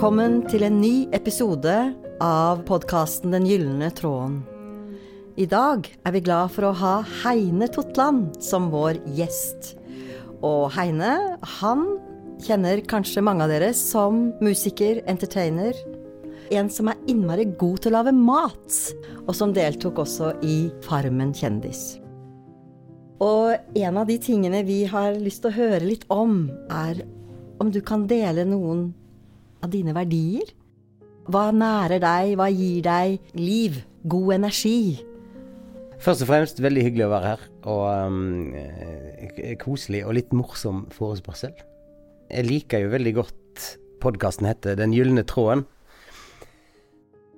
Velkommen til en ny episode av podkasten Den gylne tråden. I dag er vi glad for å ha Heine Totland som vår gjest. Og Heine, han kjenner kanskje mange av dere som musiker, entertainer. En som er innmari god til å lage mat, og som deltok også i Farmen kjendis. Og en av de tingene vi har lyst til å høre litt om, er om du kan dele noen av dine verdier? Hva nærer deg, hva gir deg liv, god energi? Først og fremst veldig hyggelig å være her, og um, koselig og litt morsom forespørsel. Jeg liker jo veldig godt podkasten heter Den gylne tråden.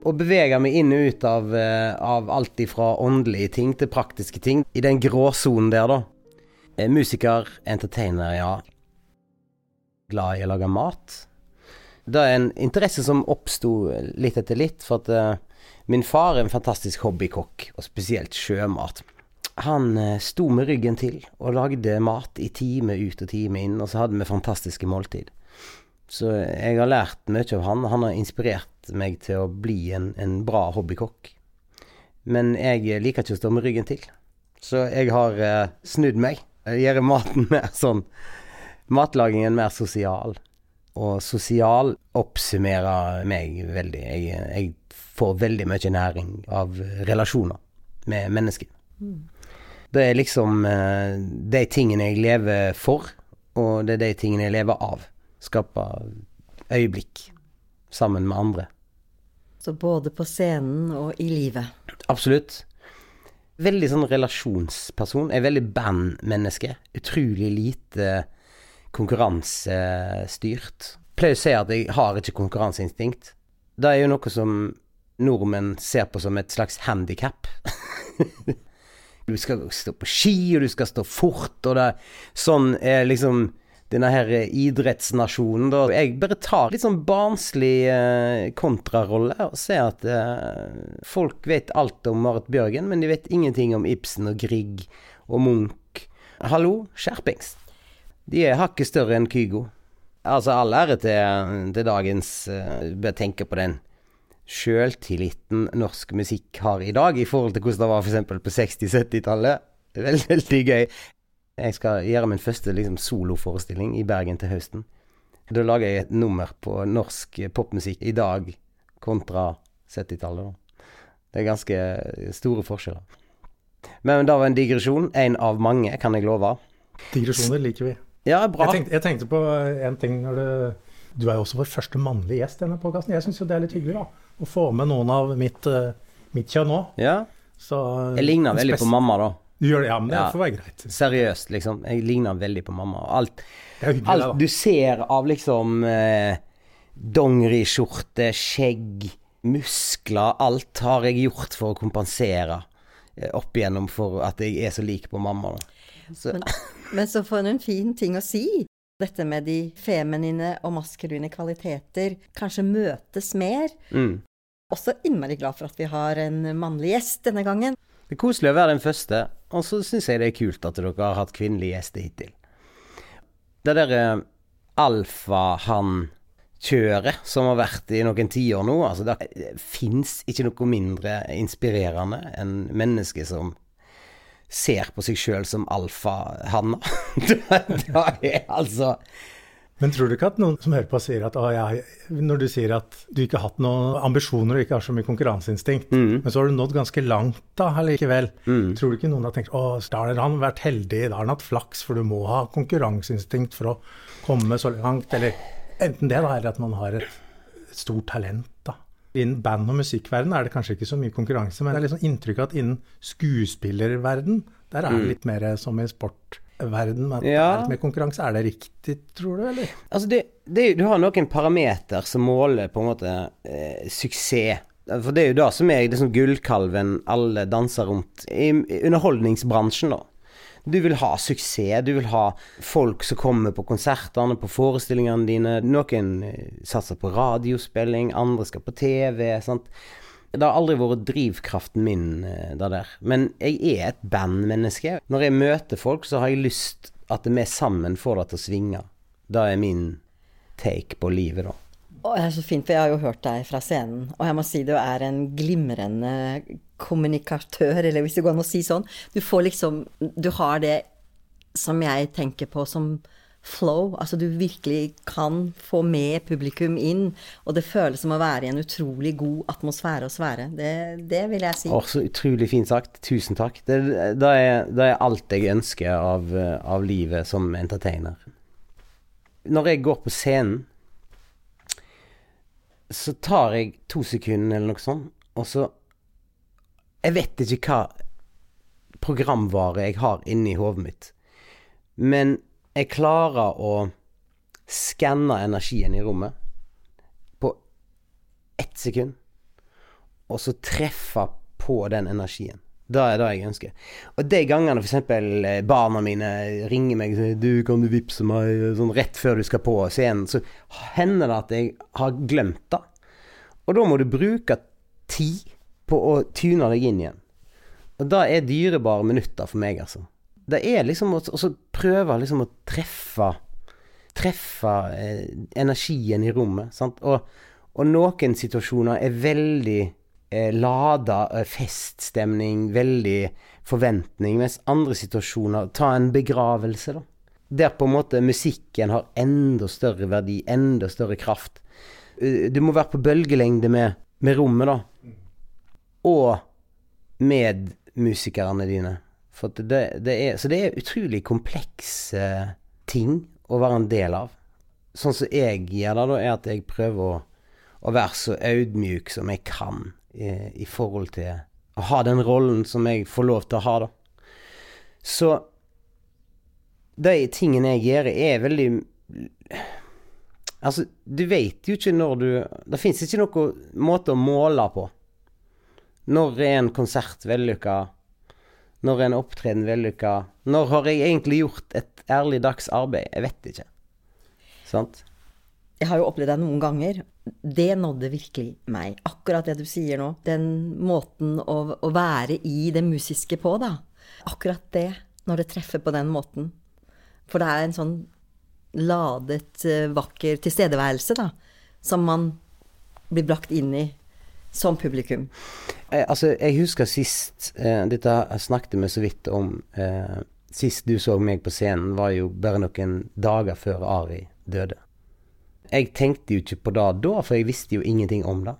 Og beveger meg inn og ut av, uh, av alt ifra åndelige ting til praktiske ting. I den gråsonen der, da. Musiker, entertainer, ja. Glad i å lage mat. Det er en interesse som oppsto litt etter litt, for at uh, min far er en fantastisk hobbykokk, og spesielt sjømat. Han uh, sto med ryggen til og lagde mat i time ut og time inn, og så hadde vi fantastiske måltid. Så jeg har lært mye av han. Han har inspirert meg til å bli en, en bra hobbykokk. Men jeg liker ikke å stå med ryggen til, så jeg har uh, snudd meg. Gjøre maten mer sånn Matlagingen mer sosial og sosial oppsummerer meg veldig. Jeg, jeg, får veldig mye næring av relasjoner med mennesker. Mm. Det er liksom uh, de tingene jeg lever for, og det er de tingene jeg lever av. Skaper øyeblikk sammen med andre. Så både på scenen og i livet? Absolutt. Veldig sånn relasjonsperson. Jeg er veldig bandmenneske. Utrolig lite konkurransestyrt. Pleier å si at jeg har ikke konkurranseinstinkt. Det er jo noe som nordmenn ser på som et slags handikap. du skal stå på ski, og du skal stå fort, og det, sånn er liksom denne her idrettsnasjonen, da. Jeg bare tar litt sånn barnslig eh, kontrarolle og ser at eh, folk vet alt om Marit Bjørgen, men de vet ingenting om Ibsen og Grieg og Munch. Hallo, skjerpings. De er hakket større enn Kygo. Altså, all ære til, til dagens uh, Bør tenke på den sjøltilliten norsk musikk har i dag, i forhold til hvordan det var f.eks. på 60-70-tallet. Veldig, veldig gøy. Jeg skal gjøre min første liksom, soloforestilling i Bergen til høsten. Da lager jeg et nummer på norsk popmusikk i dag kontra 70-tallet. Det er ganske store forskjeller. Men det var en digresjon. En av mange, kan jeg love. Digresjoner liker vi. Ja, bra. Jeg tenkte, jeg tenkte på en ting når du Du er jo også vår første mannlige gjest i denne podkasten. Jeg syns jo det er litt hyggelig, da. Å få med noen av mitt, uh, mitt kjønn òg. Ja. Så, jeg ligner veldig på mamma, da. Du gjør det, ja, men det ja. får være greit. Seriøst, liksom. Jeg ligner veldig på mamma. Alt, hyggelig, alt du ser av liksom eh, dongeriskjorte, skjegg, muskler Alt har jeg gjort for å kompensere eh, opp igjennom for at jeg er så lik på mamma. Så. Men, men så for en fin ting å si. Dette med de feminine og maskuline kvaliteter kanskje møtes mer. Mm. Også innmari glad for at vi har en mannlig gjest denne gangen. Det er koselig å være den første, og så syns jeg det er kult at dere har hatt kvinnelige gjester hittil. Det derre uh, alfahann-kjøret som har vært i noen tiår nå, altså det fins ikke noe mindre inspirerende enn mennesker som ser på seg sjøl som alfahanna. da er altså men tror du ikke at noen som hører på, sier at ja, når du sier at du ikke har hatt noen ambisjoner og ikke har så mye konkurranseinstinkt, mm. men så har du nådd ganske langt da allikevel. Mm. Tror du ikke noen har tenkt å, da har han vært heldig, da har han hatt flaks, for du må ha konkurranseinstinkt for å komme så langt, eller enten det, da, eller at man har et, et stort talent, da. Innen band- og musikkverden er det kanskje ikke så mye konkurranse, men det er liksom inntrykk av at innen skuespillerverden, der er det mm. litt mer som i sportverden, at ja. det er litt mer konkurranse. Er det riktig, tror du, eller? Altså, det, det, du har noen parameter som måler på en måte eh, suksess. For det er jo det som er liksom gullkalven alle danser rundt i underholdningsbransjen, da. Du vil ha suksess, du vil ha folk som kommer på konsertene, på forestillingene dine. Noen eh, satser på radiospilling, andre skal på TV. sant? Det har aldri vært drivkraften min, eh, det der. Men jeg er et bandmenneske. Når jeg møter folk, så har jeg lyst at vi sammen får det til å svinge. Det er min take på livet, da. Å, det er så fint, for jeg har jo hørt deg fra scenen, og jeg må si du er en glimrende kommunikatør, eller hvis det går an å si sånn. Du får liksom Du har det som jeg tenker på som flow. Altså du virkelig kan få med publikum inn, og det føles som å være i en utrolig god atmosfære å svære. Det, det vil jeg si. Å, så utrolig fint sagt. Tusen takk. Det, det, er, det er, alt jeg ønsker av, av livet som entertainer. Når jeg går på scenen så tar jeg to sekunder eller noe sånt, og så Jeg vet ikke hva programvare jeg har inni hodet mitt, men jeg klarer å skanne energien i rommet på ett sekund, og så treffe på den energien. Det er det jeg ønsker. Og de gangene f.eks. Eh, barna mine ringer meg og sier 'Du, kan du vippse meg?' sånn rett før du skal på scenen, så hender det at jeg har glemt det. Og da må du bruke tid på å tune deg inn igjen. Og det er dyrebare minutter for meg, altså. Det er liksom å prøve liksom å treffe Treffe eh, energien i rommet. Sant? Og, og noen situasjoner er veldig eh, lada eh, feststemning, veldig forventning, mens andre situasjoner Ta en begravelse, da. Der på en måte musikken har enda større verdi, enda større kraft. Eh, du må være på bølgelengde med, med rommet, da. Og med musikerne dine. Det, det er, så det er utrolig komplekse ting å være en del av. Sånn som jeg gjør det, da, er at jeg prøver å, å være så audmjuk som jeg kan i, i, forhold til å ha den rollen som jeg får lov til å ha, da. Så de tingene jeg gjør, er veldig Altså, du vet jo ikke når du Det fins ikke noen måte å måle på. Når er en konsert vellykka? Når er en opptreden vellykka? Når har jeg egentlig gjort et ærlig dags arbeid? Jeg vet ikke. Sant? Jeg har jo opplevd deg noen ganger. Det nådde virkelig meg. Akkurat det du sier nå. Den måten å, å være i det musiske på, da. Akkurat det, når det treffer på den måten. For det er en sånn ladet, eh, vakker tilstedeværelse, da. Som man blir brakt inn i som publikum? Eh, altså, jeg husker sist eh, Dette snakket vi så vidt om. Eh, sist du så meg på scenen, var jo bare noen dager før Ari døde. Jeg tenkte jo ikke på det da, for jeg visste jo ingenting om det.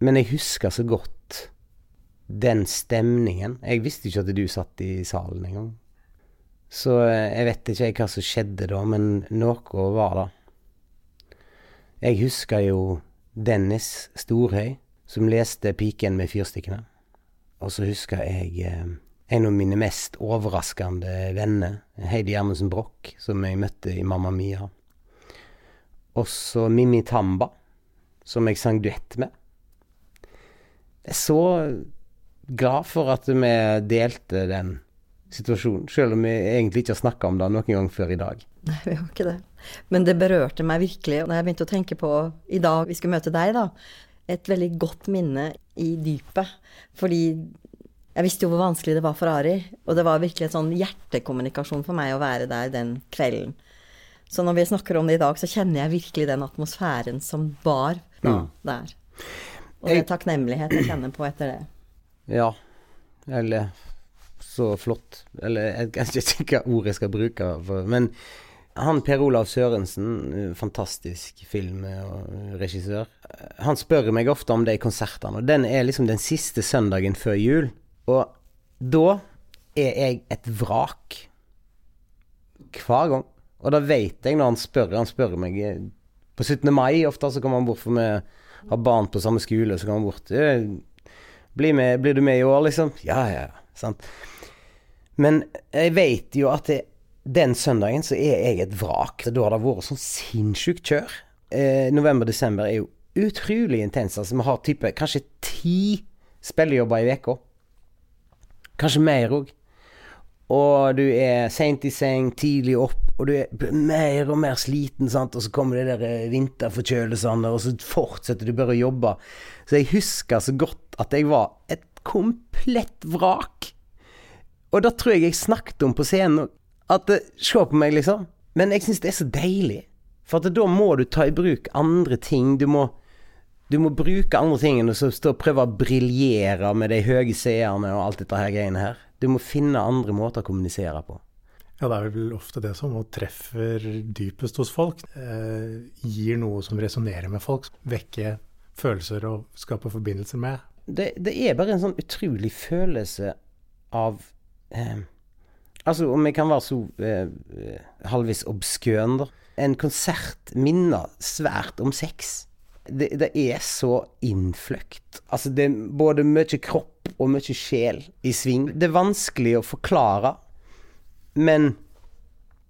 Men jeg husker så godt den stemningen. Jeg visste ikke at du satt i salen engang. Så eh, jeg vet ikke hva som skjedde da, men noe var det. Jeg husker jo Dennis Storhøy som leste 'Piken med fyrstikkene'. Og så husker jeg eh, en av mine mest overraskende venner, Heidi Gjermundsen Broch, som jeg møtte i Mamma Mia. Og så Mimmi Tamba, som jeg sang duett med. Jeg er så glad for at vi delte den situasjonen, selv om vi egentlig ikke har snakka om det noen gang før i dag. Nei, vi har ikke det. Men det berørte meg virkelig. Da jeg begynte å tenke på i dag vi skulle møte deg, da, et veldig godt minne i dypet. Fordi jeg visste jo hvor vanskelig det var for Ari. Og det var virkelig en sånn hjertekommunikasjon for meg å være der den kvelden. Så når vi snakker om det i dag, så kjenner jeg virkelig den atmosfæren som var da, mm. der. Og det er takknemlighet jeg kjenner på etter det. Ja. Eller så flott. Eller jeg vet ikke hva ord jeg skal bruke. For, men han Per Olav Sørensen, fantastisk filmregissør, han spør meg ofte om de konsertene. Og den er liksom den siste søndagen før jul. Og da er jeg et vrak. Hver gang. Og da vet jeg når han spør. Han spør meg på 17. mai ofte, så kommer han bort for vi har barn på samme skole, så kommer han bort. Blir, med, blir du med i år, liksom? Ja, ja, sant. Men jeg vet jo at det den søndagen så er jeg et vrak. Da har det vært sånn sinnssykt kjør. Eh, November-desember er jo utrolig intens. Altså, vi har type kanskje ti spillejobber i uka. Kanskje mer òg. Og du er seint i seng, tidlig opp, og du er mer og mer sliten, sant. Og så kommer det der eh, vinterforkjølelsene, og så fortsetter du bare å jobbe. Så jeg husker så godt at jeg var et komplett vrak. Og da tror jeg jeg snakket om på scenen. At Se på meg, liksom. Men jeg syns det er så deilig. For at da må du ta i bruk andre ting. Du må, du må bruke andre ting enn å prøve å briljere med de høye seerne og alt dette her greiene her. Du må finne andre måter å kommunisere på. Ja, det er vel ofte det som treffer dypest hos folk. Eh, gir noe som resonnerer med folk. Vekke følelser og skape forbindelser med. Det, det, er bare en sånn utrolig følelse av eh, Altså, om jeg kan være så eh, halvvis obskøn, da. En konsert minner svært om sex. Det, det, er så innfløkt. Altså, det er både mye kropp og mye sjel i sving. Det er vanskelig å forklare, men,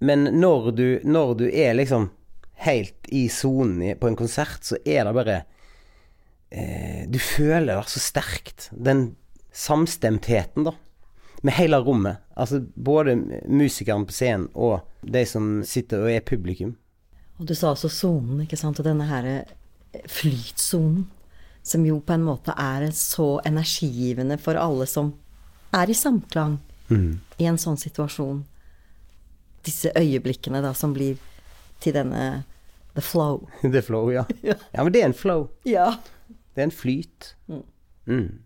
men når, du, når du er liksom helt i sonen på en konsert, så er det bare eh, Du føler det så sterkt. Den samstemtheten, da med hele rommet. Altså både musikeren på scenen og de som sitter og er publikum. Og du sa også sonen, ikke sant. Og denne her eh, flytsonen, som jo på en måte er så energigivende for alle som er i samklang mm. i en sånn situasjon. Disse øyeblikkene da som blir til denne the flow. the flow, ja. ja. men det er en flow. Ja. Det er en flyt. Mm. Mm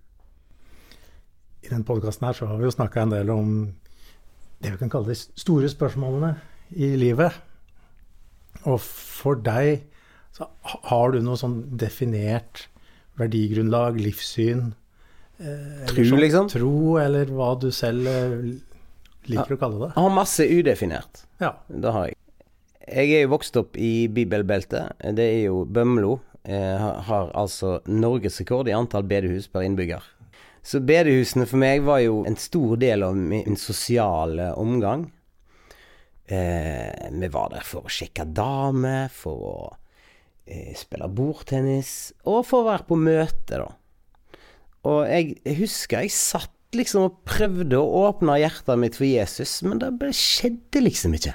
i denne podkasten her så har vi jo snakka en del om det vi kan kalle de store spørsmålene i livet. Og for deg så har du noe sånn definert verdigrunnlag, livssyn eh, Tro, sånn, liksom? Tro, eller hva du selv eh, liker ja, å kalle det. Jeg har masse udefinert. Ja. Det har jeg. Jeg er jo vokst opp i bibelbeltet. Det er jo Bømlo. Jeg har altså norgesrekord i antall bedehus per innbygger. Så bedehusene for meg var jo en stor del av min sosiale omgang. Eh, vi var der for å sjekke damer, for å eh, spille bordtennis, og for å være på møte, da. Og jeg husker jeg satt liksom og prøvde å åpne hjertet mitt for Jesus, men det bare skjedde liksom ikke.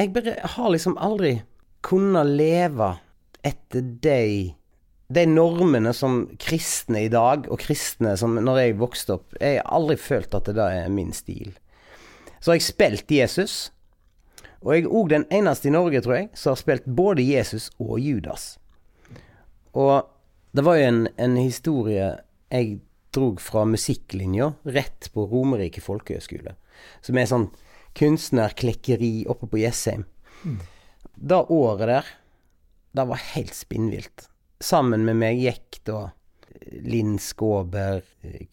Jeg bare har liksom aldri kunnet leve etter de de normene som kristne i dag, og kristne som når jeg vokste opp Jeg har aldri følt at det da er min stil. Så har jeg spilt Jesus. Og jeg er òg den eneste i Norge, tror jeg, som har spilt både Jesus og Judas. Og det var jo en, en historie jeg drog fra musikklinja rett på Romerike folkehøgskole. Som er sånn kunstnerklekkeri oppe på Jessheim. Mm. Det året der, det var helt spinnvilt sammen med meg gikk da Linn Skåber,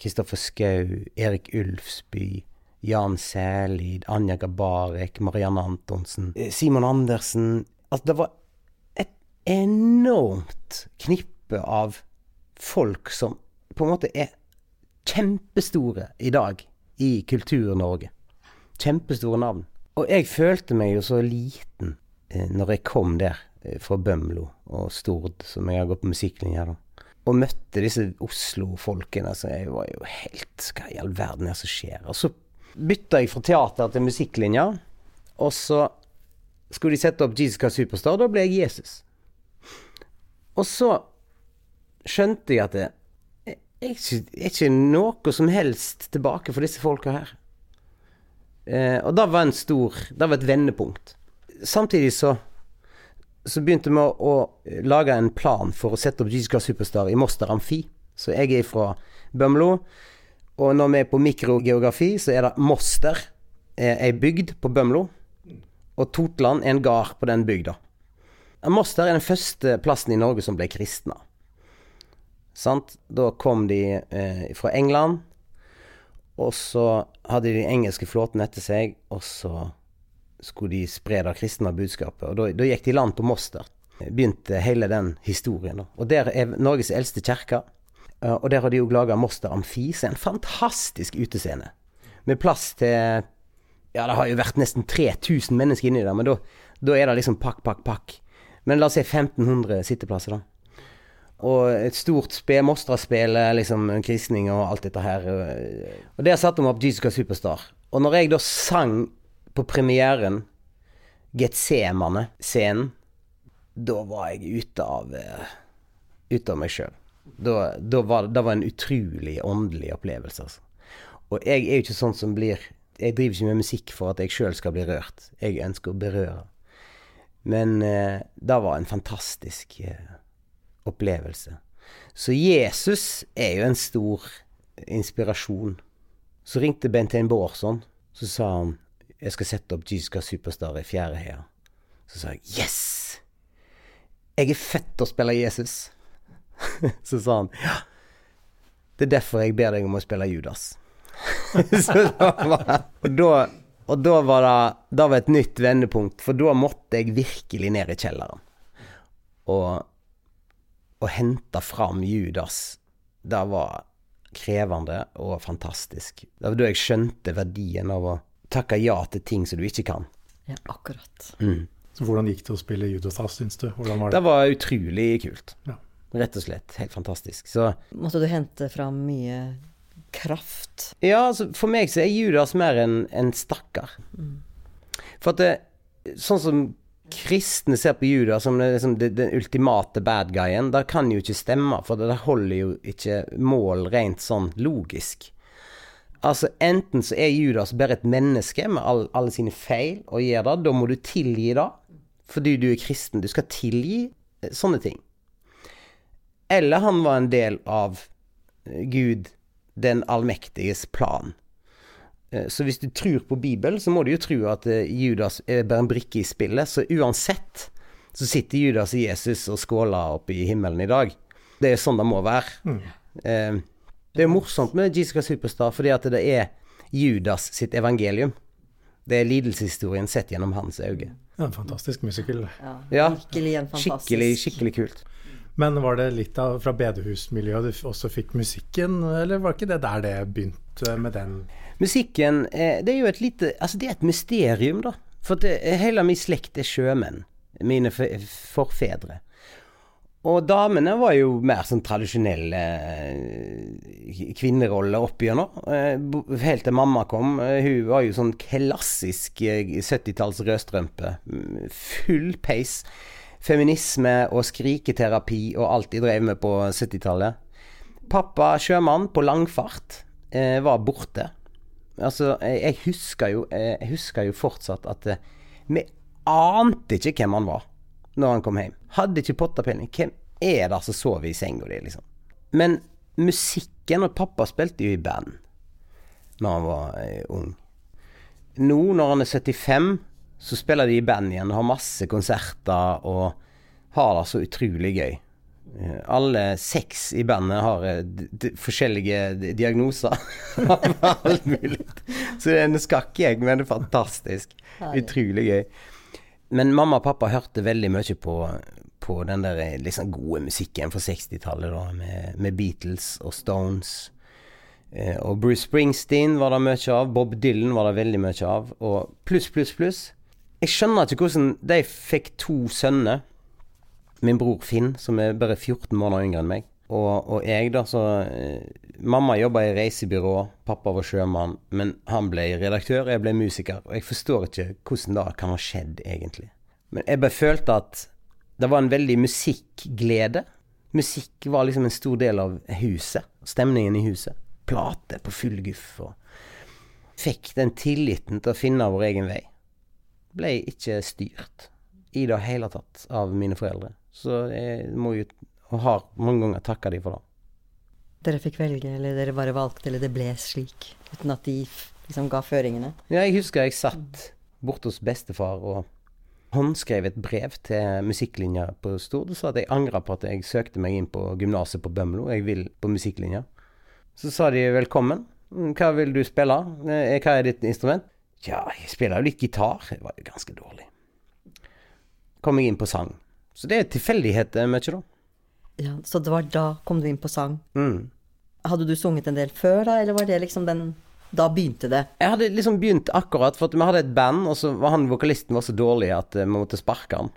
Kristoffer Skau, Erik Ulfsby, Jan Sælid, Anja Gabarek, Marianne Antonsen, Simon Andersen Altså, det var et enormt knippe av folk som på en måte er kjempestore i dag i Kultur-Norge. Kjempestore navn. Og jeg følte meg jo så liten eh, når jeg kom der. Eh, fra Bømlo og Stord, som jeg har gått på musikklinje da. Og møtte disse Oslo-folkene. Så jeg var jo helt Hva i all verden er det som skjer? Og så bytta jeg fra teater til musikklinja. Og så skulle de sette opp Jesus Christ Superstar. Da ble jeg Jesus. Og så skjønte jeg at det er ikke, er ikke noe som helst tilbake for disse folka her. Eh, og det var en stor Det var et vendepunkt. Samtidig så så begynte vi å, å lage en plan for å sette opp Jesus Christ Superstar i Moster Amfi. Så jeg er fra Bømlo. Og når vi er på mikrogeografi, så er det Moster, ei bygd på Bømlo. Og Totland er en gard på den bygda. Moster er den første plassen i Norge som ble kristna. Sant? Da kom de eh, fra England, og så hadde de engelske flåten etter seg, og så skulle de spre det kristne budskapet. Og da, gikk de land på Moster. Begynte hele den historien. Og der er Norges eldste kirke. Eh, og der har de jo laga Moster Amfi, som er en fantastisk utescene. Med plass til Ja, det har jo vært nesten 3000 mennesker inni der, men da, da er det liksom pakk, pakk, pakk. Men la oss si 1500 sitteplasser, da. Og et stort spe, Mostra-spel, liksom kristning og alt dette her. Og der satte de opp Jesus Superstar. Og når jeg da sang på premieren, Getsemane-scenen, da var jeg ute av uh, Ute av meg sjøl. Da, da var det var en utrolig åndelig opplevelse, altså. Og jeg er jo ikke sånn som blir Jeg driver ikke med musikk for at jeg sjøl skal bli rørt. Jeg ønsker å berøre. Men eh, det var en fantastisk eh, opplevelse. Så Jesus er jo en stor inspirasjon. Så ringte Bentein Bårdsson. Så sa han jeg skal sette opp Jiska Superstar i Fjæreheia. Så sa jeg yes! Jeg er til å spille Jesus. så sa han ja, det er derfor jeg ber deg om å spille Judas. så da var, og, da, og da var det Da var et nytt vendepunkt, for da måtte jeg virkelig ned i kjelleren. Og, og hente fram Judas. Det var krevende og fantastisk. Det var da jeg skjønte verdien av å takke ja til ting som du ikke kan. Ja, akkurat. Mm. Så hvordan gikk det å spille judotas, syns du? Hvordan var det? Det var utrolig kult. Ja. Rett og slett. Helt fantastisk. Så Måtte du hente fram mye kraft? Ja, altså for meg så er Judas mer en, en stakkar. For at det, sånn som kristne ser på Judas som liksom den ultimate bad guyen, det kan jo ikke stemme, for det, det holder jo ikke mål rent sånn logisk. Altså, enten så er Judas bare et menneske med all, alle sine feil og gjør det, da må du tilgi det, fordi du er kristen. Du skal tilgi eh, sånne ting. Eller han var en del av eh, Gud, den allmektiges plan. Eh, Så hvis du tror på Bibelen, så må du jo tro at Judas er bare en brikke i spillet. Så uansett så sitter Judas og Jesus og skåler oppe i himmelen i dag. Det er sånn det må være. Eh, Det er morsomt med Jesus Superstar fordi at det er Judas sitt evangelium. Det er lidelseshistorien sett gjennom hans øyne. Ja, en fantastisk musical. Ja, Ja, virkelig en fantastisk Skikkelig, skikkelig kult. Men var det litt av fra bedehusmiljøet du også fikk musikken, eller var ikke det der det begynte med den Musikken, eh, det er jo et lite Altså, det er et mysterium, da. For det, hele min slekt er sjømenn. Mine forfedre. Og damene var jo mer sånn tradisjonelle eh, kvinneroller opp igjennom. Eh, Helt til mamma kom. eh, Hun var jo sånn klassisk eh, 70-talls rødstrømpe. Mm, Full peis. Feminisme og skriketerapi og alt de drev med på 70-tallet. Pappa, sjømann på langfart, var borte. Altså, jeg, husker jo Jeg husker jo fortsatt at vi ante ikke hvem han var når han kom hjem. Hadde ikke pottepeiling. Hvem er det som sover i senga di, liksom? Men musikken Og pappa spilte jo i band når han var eh, ung. Nå, når han er 75, så spiller de i band igjen, har masse konserter og har det så utrolig gøy. Eh, Alle seks i bandet har eh, forskjellige diagnoser diagnoser. Alt mulig. Så det er en skakkgjeng, men det er fantastisk. Utrolig gøy. Men mamma og pappa hørte veldig mye på, på den der eh, liksom gode musikken fra 60-tallet, da, med, med Beatles og Stones. Eh, og Bruce Springsteen var det mye av. Bob Dylan var det veldig mye av. Og pluss, pluss, pluss. Jeg skjønner ikke hvordan de fikk to sønner. Min bror Finn, som er bare 14 måneder yngre enn meg. Og, og jeg, da, så eh, Mamma jobba i reisebyrå, pappa var sjømann, men han ble redaktør, og jeg ble musiker. Og jeg forstår ikke hvordan det kan ha skjedd, egentlig. Men jeg bare følte at det var en veldig musikkglede. Musikk var liksom en stor del av huset. Stemningen i huset. Plate på full guff. Og fikk den tilliten til å finne vår egen vei. Ble ikke styrt i det hele tatt av mine foreldre. Så jeg må jo, og har mange ganger takka de for det. Dere fikk velge, eller dere bare valgte, eller det ble slik? Uten at de liksom ga føringene? Ja, jeg husker jeg satt borte hos bestefar og håndskrev et brev til musikklinja på Stord og sa at jeg angra på at jeg søkte meg inn på gymnaset på Bømlo. Jeg vil på musikklinja. Så sa de velkommen. «Mm, Hva vil du spille? Eh, Hva er ditt instrument? Ja, jeg spiller jo litt gitar. Det var jo ganske dårlig. Kom jeg inn på sang. Så det er tilfeldigheter mye, da. Ja, så det var da kom du inn på sang. Mm. Hadde du sunget en del før da, eller var det liksom den Da begynte det? Jeg hadde liksom begynt akkurat, for at vi hadde et band, og så var han vokalisten var så dårlig at eh, vi måtte sparke han.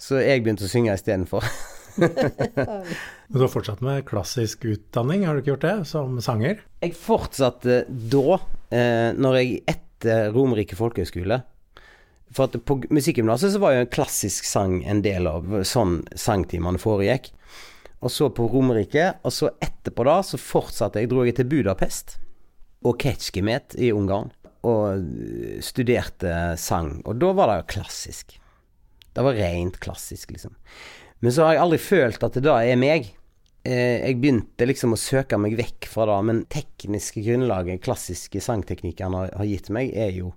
Så jeg begynte å synge istedenfor. Men Du har fortsatt med klassisk utdanning, har du ikke gjort det, som sanger? Jeg fortsatte da, eh, når jeg etter Romerike folkehøgskole For at på musikkgymnaset så var jo en klassisk sang en del av sånn sangtimene foregikk. Og så på Romerike, og så etterpå da, så fortsatte jeg, dro jeg til Budapest og Ketsjkemet i Ungarn. Og eh, studerte sang. Og da var det jo klassisk. Det var rent klassisk, liksom. Men så har jeg aldri følt at det da er meg. Eh, jeg begynte liksom å søke meg vekk fra det, men tekniske grunnlaget, klassiske sangteknikkene har, har gitt meg, er jo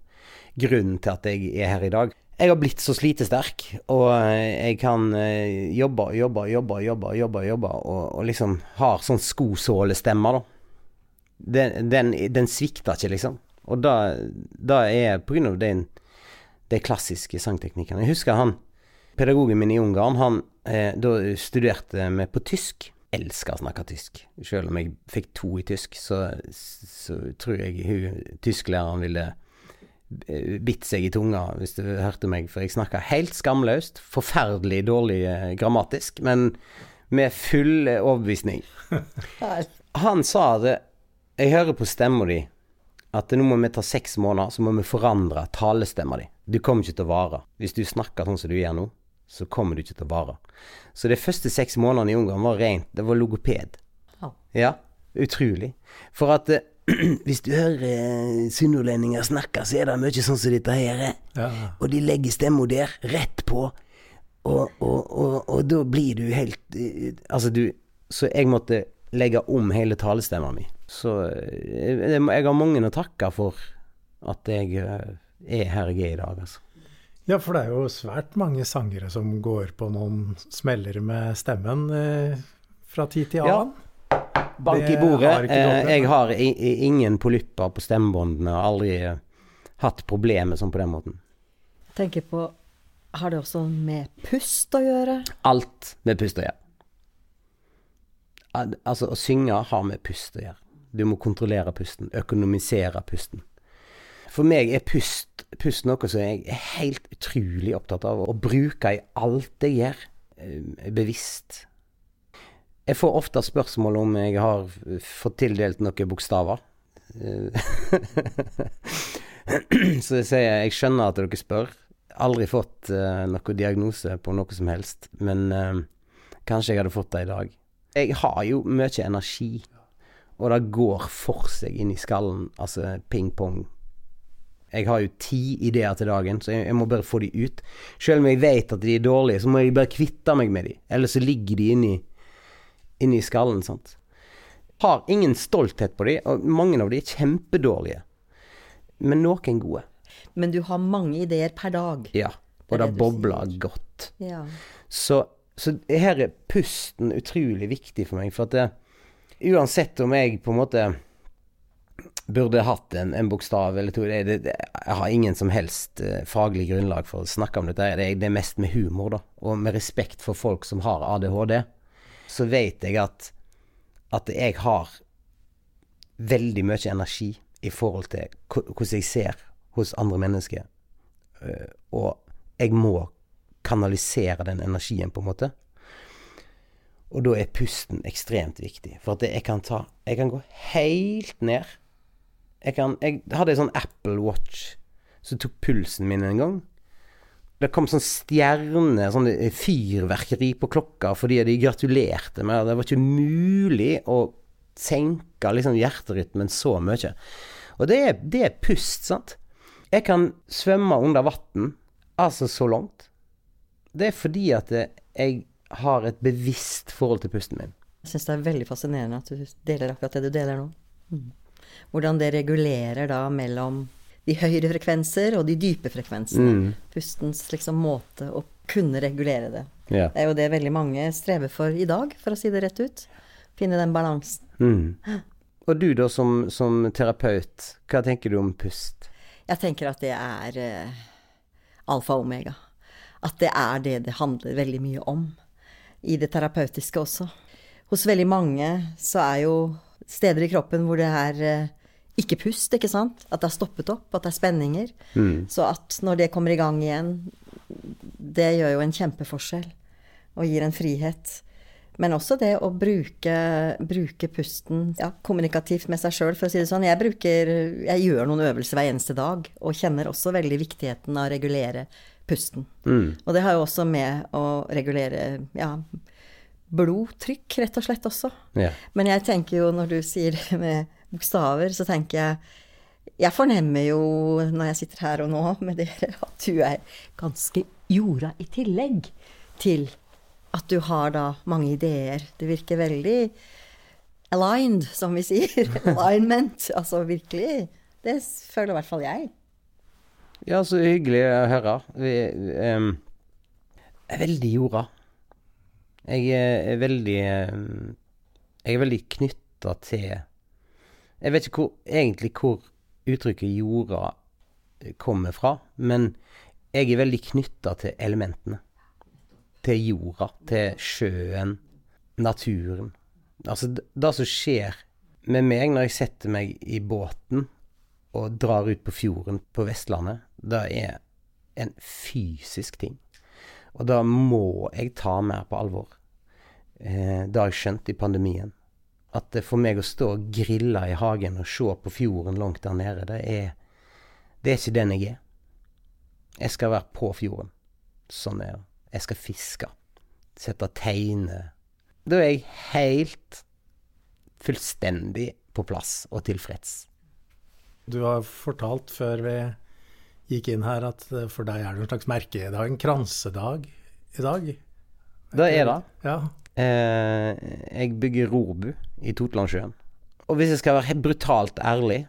grunnen til at jeg er her i dag. Jeg har blitt så slitesterk, og eh, jeg kan eh, jobbe, jobbe, jobbe, jobbe, jobbe, jobbe og, og liksom har sånn skosålestemme, da. Den, den, den svikter ikke, liksom. Og da, da er på grunn av den, de klassiske sangteknikkene. Jeg husker han pedagogen min i Ungarn, han eh, da studerte vi på tysk. Elsker å snakke tysk. Selv om jeg fikk to i tysk, så, så tror jeg hun tysklæreren ville bitt seg i tunga hvis du hørte meg, for jeg snakka helt skamløst. Forferdelig dårlig eh, grammatisk, men med full overbevisning. Han sa det Jeg hører på stemma di at nå må vi ta seks måneder, så må vi forandre talestemma di. Du kommer ikke til å vare. Hvis du snakker sånn som du gjør nå, så kommer du ikke til å vare. Så de første seks månedene i Ungarn var rent Det var logoped. Ja. Ja, utrolig. For at eh, hvis du hører eh, sunnhordlendinger snakke, så er det mye sånn som dette her. eh. Ja. Og de legger stemma der, rett på. Og, og, og, og da blir du helt eh, Altså, du Så jeg måtte legge om hele talestemma mi. Så jeg, jeg har mange å takke for at jeg er her jeg er i dag, altså. ja, for det er jo svært mange sangere som går på noen smeller med stemmen eh, fra tid til Ja. Bank i bordet. har Eh, jeg har ingen polypper på stemmebåndene. og aldri eh, hatt problemer sånn på den måten. Tenker på Har det også med pust å gjøre? Alt med pust å gjøre. Al- Altså, å synge har med pust å gjøre. Du må kontrollere pusten, økonomisere pusten. For meg er pust, pust noe som jeg er helt utrolig opptatt av å bruke i alt jeg gjør, eh, bevisst. Jeg får ofte spørsmål om jeg har fått tildelt noen bokstaver. Eh, Så jeg sier jeg skjønner at dere spør. Aldri fått uh, noen diagnose på noe som helst, men uh, kanskje jeg hadde fått det i dag. Jeg har jo mye energi, og det går for seg inn i skallen. Altså ping-pong. Jeg har jo ti ideer til dagen, så jeg, jeg må bare få de ut. Selv om jeg vet at de er dårlige, så må jeg bare kvitte meg med de. Ellers så ligger de inni, inni skallen, sant. Har ingen stolthet på dem, og mange av dem er kjempedårlige. Men noen gode. Men du har mange ideer per dag. Ja. Og det det bobler godt. Ja. Så, så her er pusten utrolig viktig for meg, for at det, uansett om jeg på en måte burde hatt en, en bokstav eller to det, det, Jeg har ingen som helst eh, faglig grunnlag for å snakke om dette. Det, det er mest med humor, da. Og med respekt for folk som har ADHD, så vet jeg at, at jeg har veldig mye energi i forhold til hvordan jeg ser hos andre mennesker. Eh, og jeg må kanalisere den energien, på en måte. Og da er pusten ekstremt viktig. For at jeg kan ta Jeg kan gå helt ned. Jeg, kan, jeg hadde en sånn Apple Watch som tok pulsen min en gang. Det kom sånn stjerne, sånn fyrverkeri på klokka fordi de gratulerte meg. Det var ikke mulig å senke liksom hjerterytmen så mye. Og det er, det er pust, sant. Jeg kan svømme under vann, altså så langt. Det er fordi at jeg har et bevisst forhold til pusten min. Jeg syns det er veldig fascinerende at du deler akkurat det du deler nå. Mm. Hvordan det regulerer da mellom de høyere frekvenser og de dype frekvensene. Pustens liksom måte å kunne regulere det. Ja. Det er jo det veldig mange strever for i dag, for å si det rett ut. Finne den balansen. Mm. Og du da, som, som terapeut, hva tenker du om pust? Jeg tenker at det er eh, alfa og omega. At det er det det handler veldig mye om. I det terapeutiske også. Hos veldig mange så er jo steder i kroppen hvor det er eh, ikke pust, ikke sant? At det har stoppet opp, at det er spenninger. Så at når det kommer i gang igjen, det gjør jo en kjempeforskjell. Og gir en frihet. Men også det å bruke, bruke pusten ja, kommunikativt med seg sjøl, for å si det sånn. Jeg, bruker, jeg gjør noen øvelser hver eneste dag, og kjenner også veldig viktigheten av å regulere pusten. Og det har jo også med å regulere ja, blodtrykk, rett og slett også. Yeah. Men jeg tenker jo, når du sier det med bokstaver, så tenker jeg Jeg fornemmer jo når jeg sitter her og nå med dere, at du er ganske jorda i tillegg til at du har da mange ideer. Det virker veldig aligned, som vi sier. Alignment. Altså virkelig. Det føler i hvert fall jeg. Ja, så hyggelig å høre. Vi um, er veldig jorda. Jeg er veldig Jeg er veldig knytta til Jeg vet ikke hvor, egentlig hvor uttrykket jorda kommer fra, men jeg er veldig knytta til elementene. Til jorda, til sjøen, naturen. Altså, det som skjer med meg når jeg setter meg i båten og drar ut på fjorden på Vestlandet, det er en fysisk ting. Og det må jeg ta mer på alvor. Eh, det har jeg skjønt i pandemien. At for meg å stå og grille i hagen og se på fjorden langt der nede, det er, det er ikke den jeg er. Jeg skal være på fjorden. Sånn er det. Jeg skal fiske. Sette teiner. Da er jeg helt fullstendig på plass og tilfreds. Du har fortalt før vi gikk inn her at for deg er det en slags merkedag, en kransedag i dag. Det er det. Ja. Eh, jeg bygger rorbu i Totlandsjøen. Og hvis jeg skal være brutalt ærlig,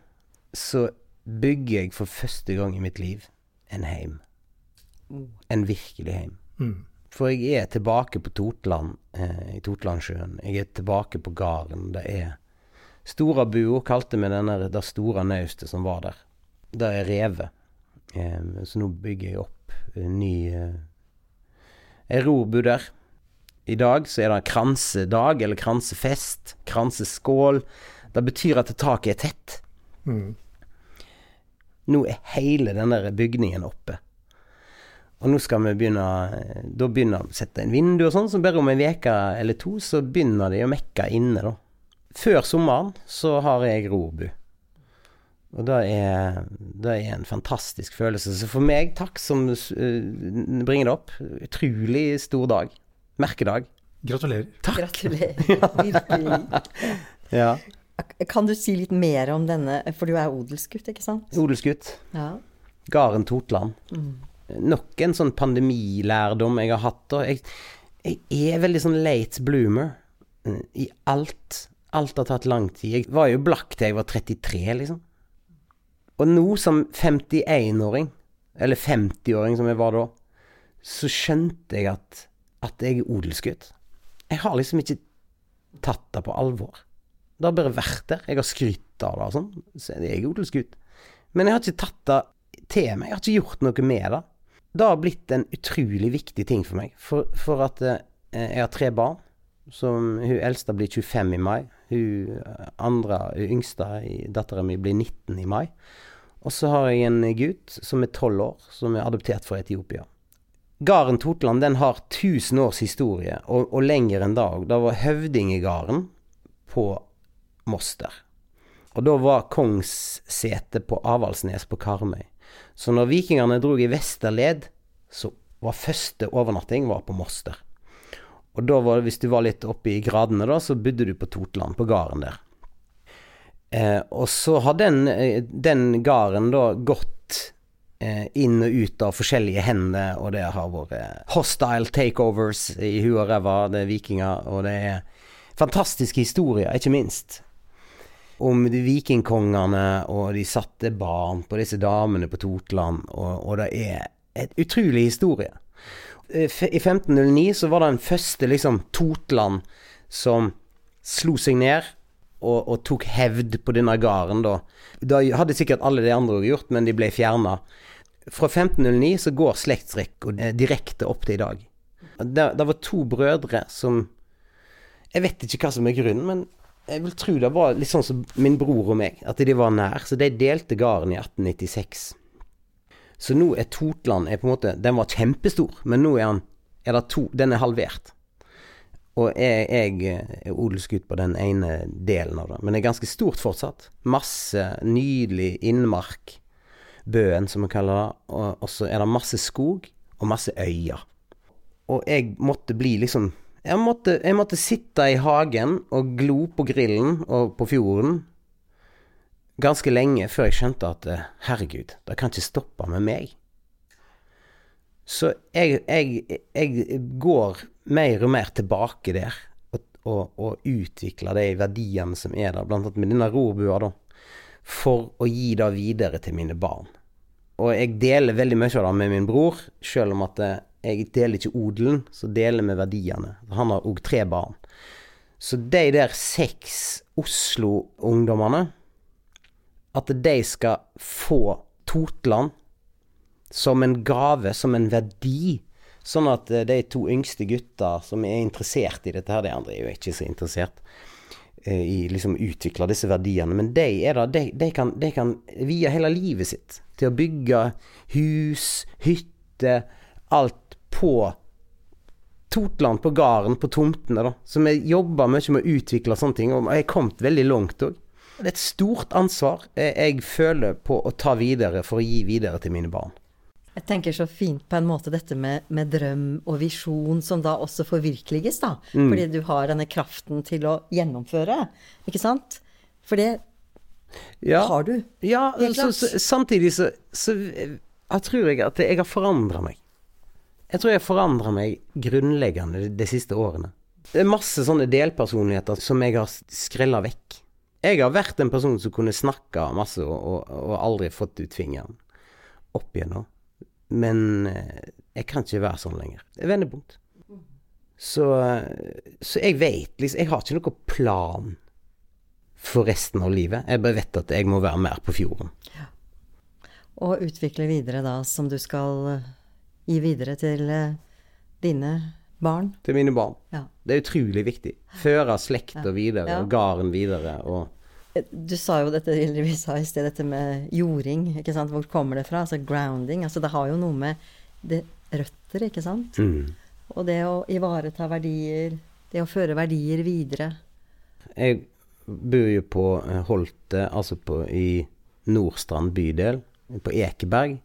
så bygger jeg for første gang i mitt liv en heim. En virkelig heim. Mm. For jeg er tilbake på Totland, eh, i Totlandsjøen. Jeg er tilbake på gården. Det er Storabua kalte vi denne, det store naustet som var der. Det er revet. Eh, så nå bygger jeg opp en ny eh, en rorbu der. I dag så er det en kransedag, eller kransefest. Kranseskål. Det betyr at taket er tett. Mm. Nå er hele den der bygningen oppe. Og nå skal vi begynne Da begynner å sette inn vindu og sånn, så bare om en uke eller to så begynner de å mekke inne, da. Før sommeren så har jeg rorbu. Og det er, det er en fantastisk følelse. Så for meg, takk som uh, bringer det opp. Utrolig stor dag. Merkedag. Gratulerer. Takk. Gratulerer. Virkelig. Ja. Kan du si litt mer om denne, for du er odelsgutt, ikke sant? Odelsgutt. Ja. Garen Totland. Mm. Nok en sånn pandemilærdom jeg har hatt. Og jeg, jeg er veldig sånn late bloomer eh, i alt. Alt har tatt lang tid. Jeg var jo blakk til jeg var 33, liksom. Og nå som 51-åring, eller 50-åring som jeg var da, så skjønte jeg at, at jeg er odelsgutt. Jeg har liksom ikke tatt det på alvor. Det har bare vært der. Jeg har skrytt av det og sånn. Så jeg er odelsgutt. Men jeg har ikke tatt det til meg. Jeg har ikke gjort noe med det. Det har blitt en utrolig viktig ting for meg. For, for at eh, jeg har tre barn. Som hun eldste blir 25 i mai. Hun andre, hun yngste, dattera mi, blir 19 i mai. Og så har jeg en gutt som er 12 år, som er adoptert fra Etiopia. Gården Totland den har 1000 års historie, og, og lenger enn det Da var høvdingegarden på Moster. Og da var kongssetet på Avaldsnes på Karmøy. Så når vikingene drog i vesterled, så var første overnatting var på Moster. Og da var det, hvis du var litt oppe i gradene, da, så bodde du på Totland, på gården der. Eh, og så har den, eh, den gården da gått inn og ut av forskjellige hender, og det har vært hostile takeovers i huet og ræva, det er vikinger, og det er fantastiske historier, ikke minst. Om de vikingkongene, og de satte barn på disse damene på Totland, og, og det er et utrolig historie. I 1509 så var det den første liksom Totland som slo seg ned og, og tok hevd på denne gården, da. Da hadde sikkert alle de andre gjort, men de ble fjerna. Fra 1509 så går slektsrekka direkte opp til i dag. Det, det, var to brødre som Jeg vet ikke hva som er grunnen, men jeg vil tro det var litt sånn som min bror og meg, at de var nær. Så de delte gården i 1896. Så nå er Totland er på en måte Den var kjempestor, men nå er, han, er det to Den er halvert. Og jeg, jeg er odelsgutt på den ene delen av det. Men det er ganske stort fortsatt. Masse nydelig innmark. Bøen, som vi kaller det. Og, og så er det masse skog og masse øyer. Og jeg måtte bli liksom jeg måtte, jeg måtte sitte i hagen og glo på grillen og på fjorden ganske lenge før jeg skjønte at herregud, det kan ikke stoppe med meg. Så jeg, jeg, jeg går mer og mer tilbake der, og, og, og utvikle de verdiene som er der, blant annet med denne rorbua, da, for å gi det videre til mine barn. Og jeg deler veldig mye av det med min bror, selv om at eh, jeg deler ikke odelen, så deler vi verdiene. Han har òg tre barn. Så de der seks Oslo-ungdommene, at de skal få Totland som en gave, som en verdi. Sånn at eh, de to yngste gutta som er interessert i dette her, de andre er jo ikke så interessert eh, i liksom utvikle disse verdiene, men de da, de, de, kan, de kan vie hele livet sitt til å bygge hus, hytte, alt på Totland, på gården, på tomtene, da. Som jeg jobber mye med å utvikle sånne ting, og jeg er kommet veldig langt òg. Det er et stort ansvar jeg føler på å ta videre for å gi videre til mine barn. Jeg tenker så fint på en måte dette med, med drøm og visjon, som da også forvirkeliges, da. Mm. Fordi du har denne kraften til å gjennomføre, ikke sant? For det ja, har du. Ja, så, så, samtidig så, så jeg tror jeg at jeg har forandra meg. Jeg tror jeg har forandra meg grunnleggende de, de siste årene. Det er masse sånne delpersonligheter som jeg har skrella vekk. Jeg har vært en person som kunne snakka masse og, og, og, aldri fått ut fingeren opp igjennom. Men eh, jeg kan ikke være sånn lenger. Det er vendepunkt. Så, så jeg vet liksom Jeg har ikke noen plan for resten av livet. Jeg bare vet at jeg må være mer på fjorden. Ja. Og utvikle videre da, som du skal eh, gi videre til eh, dine barn? Til mine barn. Ja. Det er utrolig viktig. Føre slekta ja. videre, ja. og gården videre. og du sa jo dette vi sa i sted, dette med jording. ikke sant? Hvor kommer det fra? Altså grounding. altså Det har jo noe med det, røtter, ikke sant? Mm. Og det å ivareta verdier, det å føre verdier videre. Jeg bor jo på eh, Holte, altså på, i Nordstrand bydel, på Ekeberg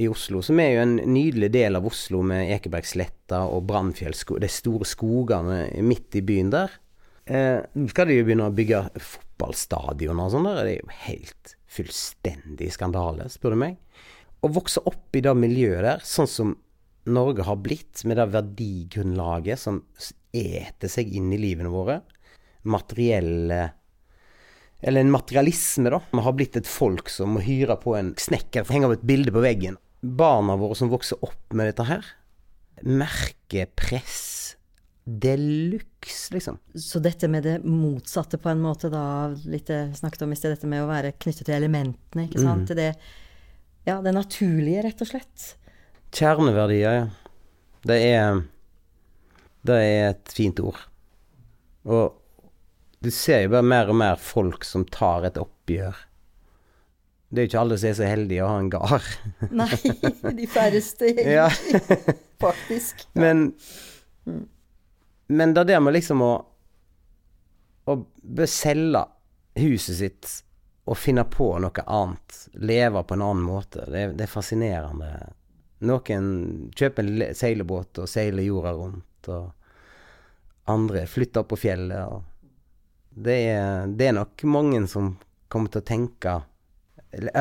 i Oslo, som er jo en nydelig del av Oslo med Ekebergsletta og Brannfjell, de store skogene midt i byen der. Eh, skal de jo begynne å bygge fotballstadion og sånn der, det er jo helt fullstendig skandale, spør du meg. Å vokse opp i det miljøet der, sånn som Norge har blitt, med det verdigrunnlaget som eter seg inn i livene våre, materielle eller en materialisme, da. Vi har blitt et folk som må hyre på en snekker for å henge opp et bilde på veggen. Barna våre som vokser opp med dette her, merker press de luxe, liksom. Så dette med det motsatte, på en måte, da, litt snakket om i sted, dette med å være knyttet til elementene, ikke sant. Mm. Det, ja, det naturlige, rett og slett. Kjerneverdier, ja. Det er Det er et fint ord. Og du ser jo bare mer og mer folk som tar et oppgjør. Det er jo ikke alle som er så heldige å ha en gard. Nei, de færreste egentlig, faktisk. Men, mm. Men det der med liksom å å selge huset sitt og finne på noe annet, leve på en annen måte, det, det er fascinerende. Noen kjøper en seilebåt og seiler jorda rundt, og andre flytter opp på fjellet. og det er, det er, nok mange som kommer til å tenke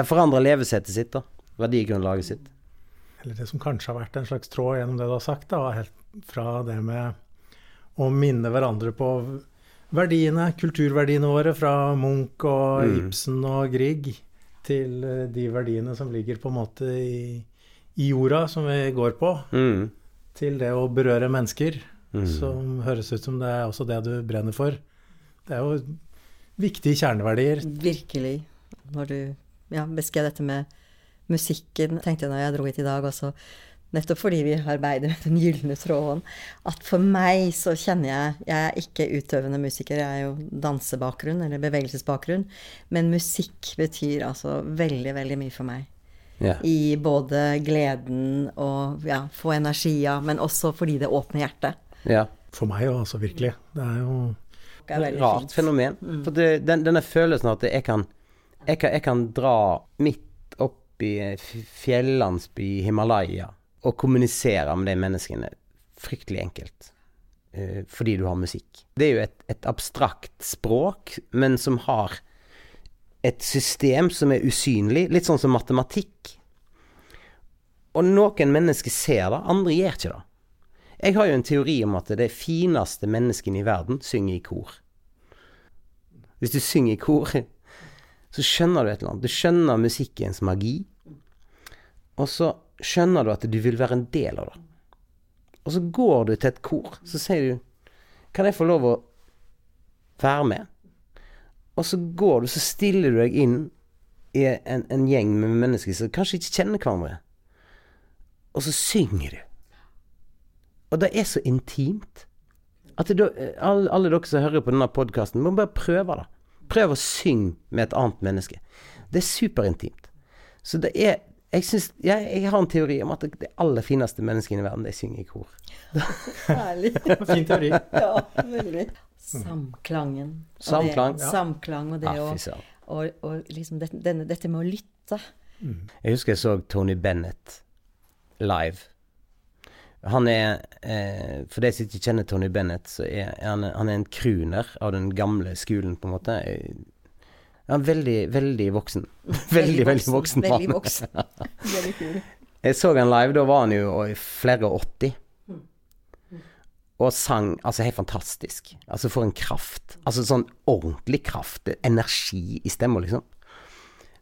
Forandre levesettet sitt, da. Verdigrunnlaget sitt. Eller det som kanskje har vært en slags tråd gjennom det du har sagt, da, helt fra det med å minne hverandre på verdiene, kulturverdiene våre, fra Munch og mm. Ibsen og Grieg, til eh, de verdiene som ligger på en måte i, i jorda, som vi går på, mm. til det å berøre mennesker, mm. som høres ut som det er også det du brenner for. Det er jo viktige kjerneverdier. Virkelig. Når du ja, beskrev dette med musikken, tenkte jeg når jeg dro hit i dag også, nettopp fordi vi arbeider med den gylne tråden, at for meg så kjenner jeg Jeg er ikke utøvende musiker, jeg er jo dansebakgrunn, eller bevegelsesbakgrunn, men musikk betyr altså veldig, veldig mye for meg. Ja. I både gleden og ja, få energi av, men også fordi det åpner hjertet. Ja. For meg jo, altså, virkelig. Det er jo er et Rart fint. fenomen. Mm. For det, den, denne følelsen av at jeg kan, jeg kan, jeg kan dra midt opp i fjellandsby i Himalaya og kommunisere med de menneskene fryktelig enkelt. Uh, fordi du har musikk. Det er jo et, et abstrakt språk, men som har et system som er usynlig. Litt sånn som matematikk. Og noen mennesker ser det, andre gjør ikke det. Jeg har jo en teori om at de fineste menneskene i verden synger i kor. Hvis du synger i kor, så skjønner du et eller annet. Du skjønner musikkens magi. Og så skjønner du at du vil være en del av det. Og så går du til et kor, så sier du Kan jeg få lov å være med? Og så går du, så stiller du deg inn i en, en gjeng med mennesker som kanskje ikke kjenner hverandre. Og så synger du. Og det er så intimt. At det, alle, alle, dere som hører på denne podkasten, må bare prøve det. Prøv å synge med et annet menneske. Det er superintimt. Så det er jeg, synes, jeg, jeg, har en teori om at det aller fineste menneskene i verden, de synger i kor. Herlig. fin teori. ja, veldig. Samklangen. Samklang. Det, samklang og det ah, å og, og liksom dette, denne, dette, med å lytte. Mm. Jeg husker jeg så Tony Bennett live. Han er eh, For de som ikke kjenner Tony Bennett, så er han, han er en crooner av den gamle skolen, på en måte. Ja, veldig, veldig voksen. Veldig, veldig voksen. Veldig voksen. veldig kul. Jeg så han live, da var han jo i flere 80. Og sang altså helt fantastisk. Altså for en kraft. Altså sånn ordentlig kraft. Energi i stemma, liksom.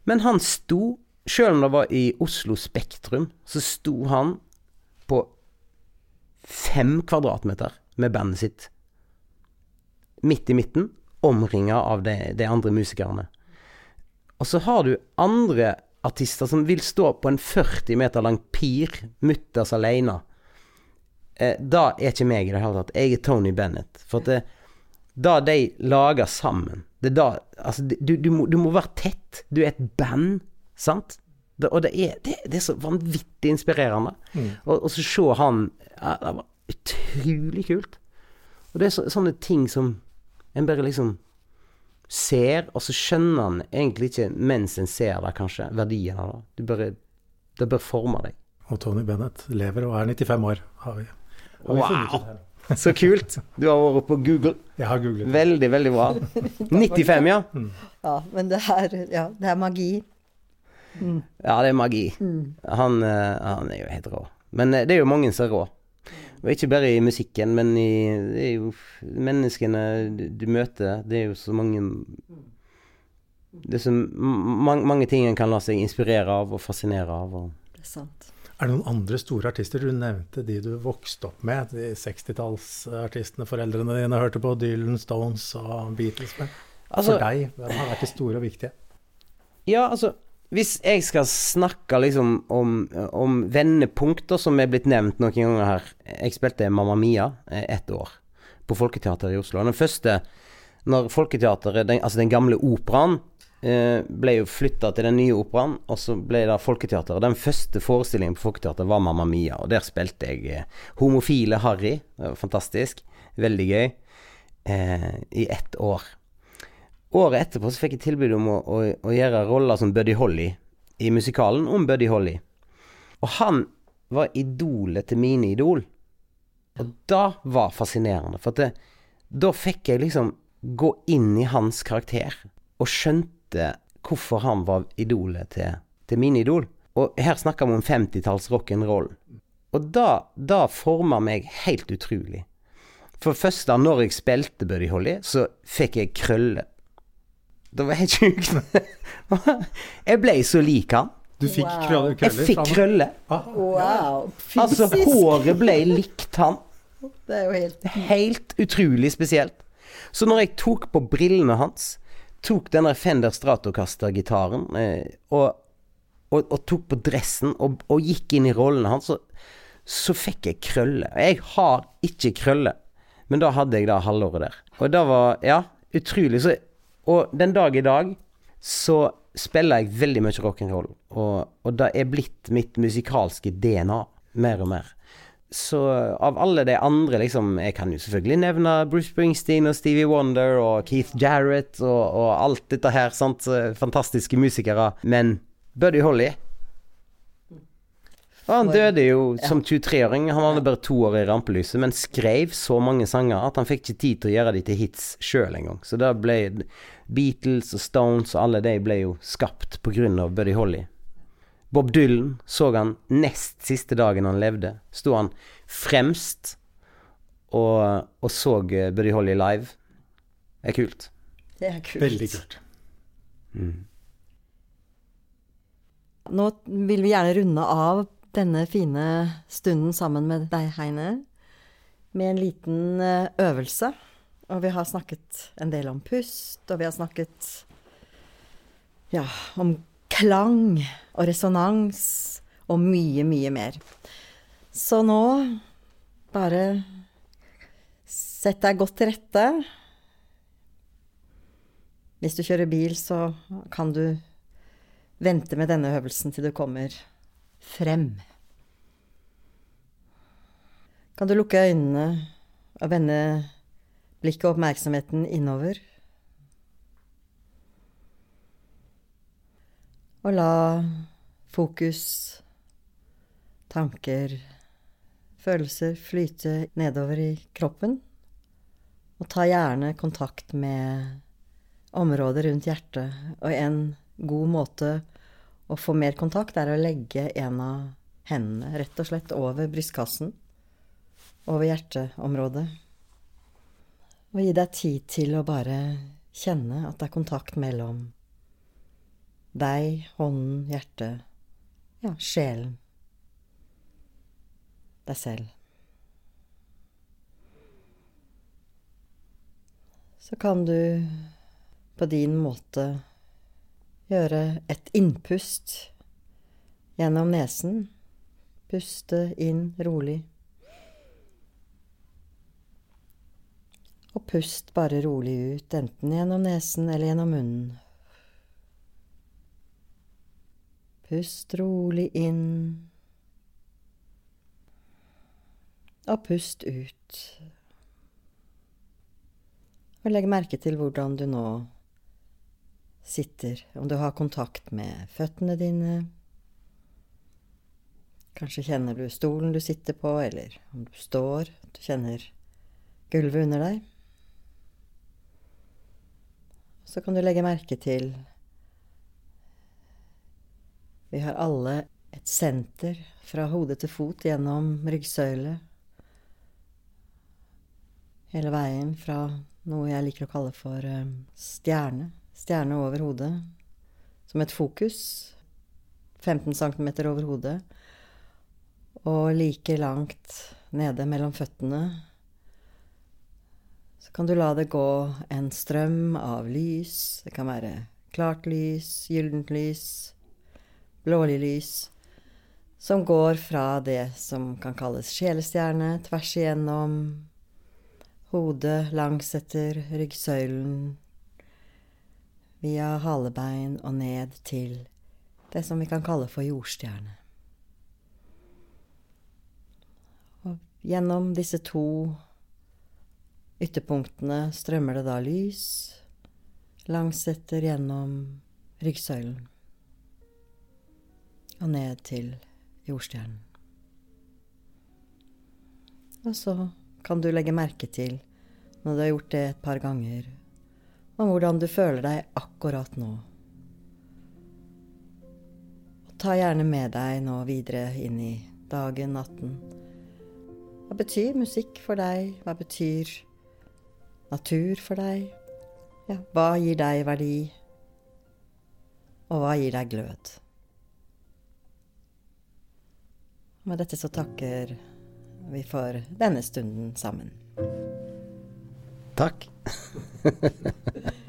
Men han sto, sjøl om det var i Oslo Spektrum, så sto han på fem kvadratmeter med bandet sitt. Midt i midten, omringa av de, de andre musikerne. Og så har du andre artister som vil stå på en 40 meter lang pir mutters aleine. Eh, da er ikke meg i det hele tatt. Jeg er Tony Bennett. For det, da de lager sammen det da, altså, du, du, må, du, må, være tett. Du er et band, sant? Det, og det er, det, det er, så vanvittig inspirerende. Mm. Og, og, så se han ja, Det var utrolig kult. Og det er så, sånne ting som en bare liksom ser, og så skjønner han egentlig ikke mens en ser det, kanskje, verdien av det. Du bare, det bør forme deg. Og Tony Bennett lever og er 95 år, har vi, har vi wow! Så kult. Du har vært på Google. Jeg har googlet. Veldig, veldig bra. 95, ja. Mm. Ja, men det er, ja, det er magi. Mm. Ja, det er magi. Mm. Han, eh, han, er jo helt rå. Men eh, det er jo mange som er rå. Og ikke bare i musikken, men i det er jo menneskene du, du møter. Det er jo så mange Det er så mange, mange ting en kan la seg inspirere av og fascinere av. Og. Det er sant. Er det noen andre store artister? Du nevnte de du vokste opp med. De 60-tallsartistene foreldrene dine hørte på. Dylan, Stones og Beatles. Men altså, for deg, hvem har vært de store og viktige? Ja, altså hvis jeg skal snakke liksom om, om vendepunkter som er blitt nevnt noen ganger her Jeg spilte Mamma Mia eh, ett år på Folketeatret i Oslo. Den første Når Folketeatret, den, altså den gamle operaen, eh, ble jo flytta til den nye operaen, og så ble det Folketeatret. Den første forestillingen på Folketeatret var Mamma Mia, og der spilte jeg eh, homofile Harry. Det var fantastisk. Veldig gøy. I ett år. Året etterpå så fikk jeg tilbud om å, å, å gjøre roller som Buddy Holly i musikalen om Buddy Holly. Og han var idolet til mine idol. Og det var fascinerende, for det, da fikk jeg liksom gå inn i hans karakter og skjønte hvorfor han var idolet til, til mine idol. Og her snakker vi om 50-talls rock'n'roll. Og da, da forma meg helt utrolig. For det første, når jeg spilte Buddy Holly, så fikk jeg krøller det var helt sjukt. jeg ble så lik han. Du fikk wow. krøller? Jeg fikk krøller. Ah. Wow. Fysisk. Altså, håret ble likt han. Det er jo helt Helt utrolig spesielt. Så når jeg tok på brillene hans, tok denne Fender Stratocaster-gitaren eh, og, og, og, tok på dressen og, og gikk inn i rollene hans, så, så fikk jeg krøller. Jeg har ikke krøller, men da hadde jeg det halvåret der. Og det var, ja, utrolig. Så og den dag i dag så spiller jeg veldig mye rock'n'roll, og, og det er blitt mitt musikalske DNA mer og mer. Så av alle de andre, liksom Jeg kan jo selvfølgelig nevne Bruce Springsteen og Stevie Wonder og Keith Jarrett og, og alt dette her, sant. Fantastiske musikere. Men Buddy Holly og han døde jo som 23-åring. Han hadde bare to år i rampelyset, men skrev så mange sanger at han fikk ikke tid til å gjøre de til hits sjøl engang. Så da ble Beatles og Stones og alle de ble jo skapt av Buddy Holly. Bob Dylan så han nest siste dagen han levde. Sto han fremst og, og så eh, Buddy Holly live. Det er kult. Det er kult. Veldig kult. Mm. Nå vil vi gjerne runde av denne fine stunden sammen med deg, Heine, med en liten eh, øvelse. Og vi har snakket en del om pust, og vi har snakket ja, om klang og resonans og mye, mye mer. Så nå bare sett deg godt til rette. Hvis du kjører bil, så kan du vente med denne øvelsen til du kommer frem. Kan du lukke øynene og vende blikket og oppmerksomheten innover? Og la fokus, tanker, følelser flyte nedover i kroppen. Og ta gjerne kontakt med området rundt hjertet. Og en god måte å få mer kontakt er å legge en av hendene rett og slett over brystkassen. Over hjerteområdet. Og gi deg tid til å bare kjenne at det er kontakt mellom deg, hånden, hjertet, ja, sjelen. Deg selv. Så kan du på din måte gjøre et innpust gjennom nesen. Puste inn rolig. Og pust bare rolig ut, enten gjennom nesen eller gjennom munnen. Pust rolig inn. Og pust ut. Og legg merke til hvordan du nå sitter, om du har kontakt med føttene dine. Kanskje kjenner du stolen du sitter på, eller om du står, du kjenner gulvet under deg. Så kan du legge merke til Vi har alle et senter fra hode til fot gjennom ryggsøyle. Hele veien fra noe jeg liker å kalle for stjerne stjerne over hodet som et fokus. 15 cm over hodet. Og like langt nede mellom føttene så kan du la det gå en strøm av lys. Det kan være klart lys, gyllent lys, blålig lys. Som går fra det som kan kalles sjelestjerne, tvers igjennom hodet langs etter ryggsøylen, via halebein og ned til det som vi kan kalle for jordstjerne. Og gjennom disse to ytterpunktene strømmer det da lys langsetter gjennom ryggsøylen og ned til jordstjernen. Og så kan du legge merke til, når du har gjort det et par ganger, om hvordan du føler deg akkurat nå. Og ta gjerne med deg nå videre inn i dagen, natten. Hva betyr musikk for deg? Hva betyr natur for deg? Ja, hva gir deg verdi? Og hva gir deg glød? Med dette så takker vi for denne stunden sammen. Takk.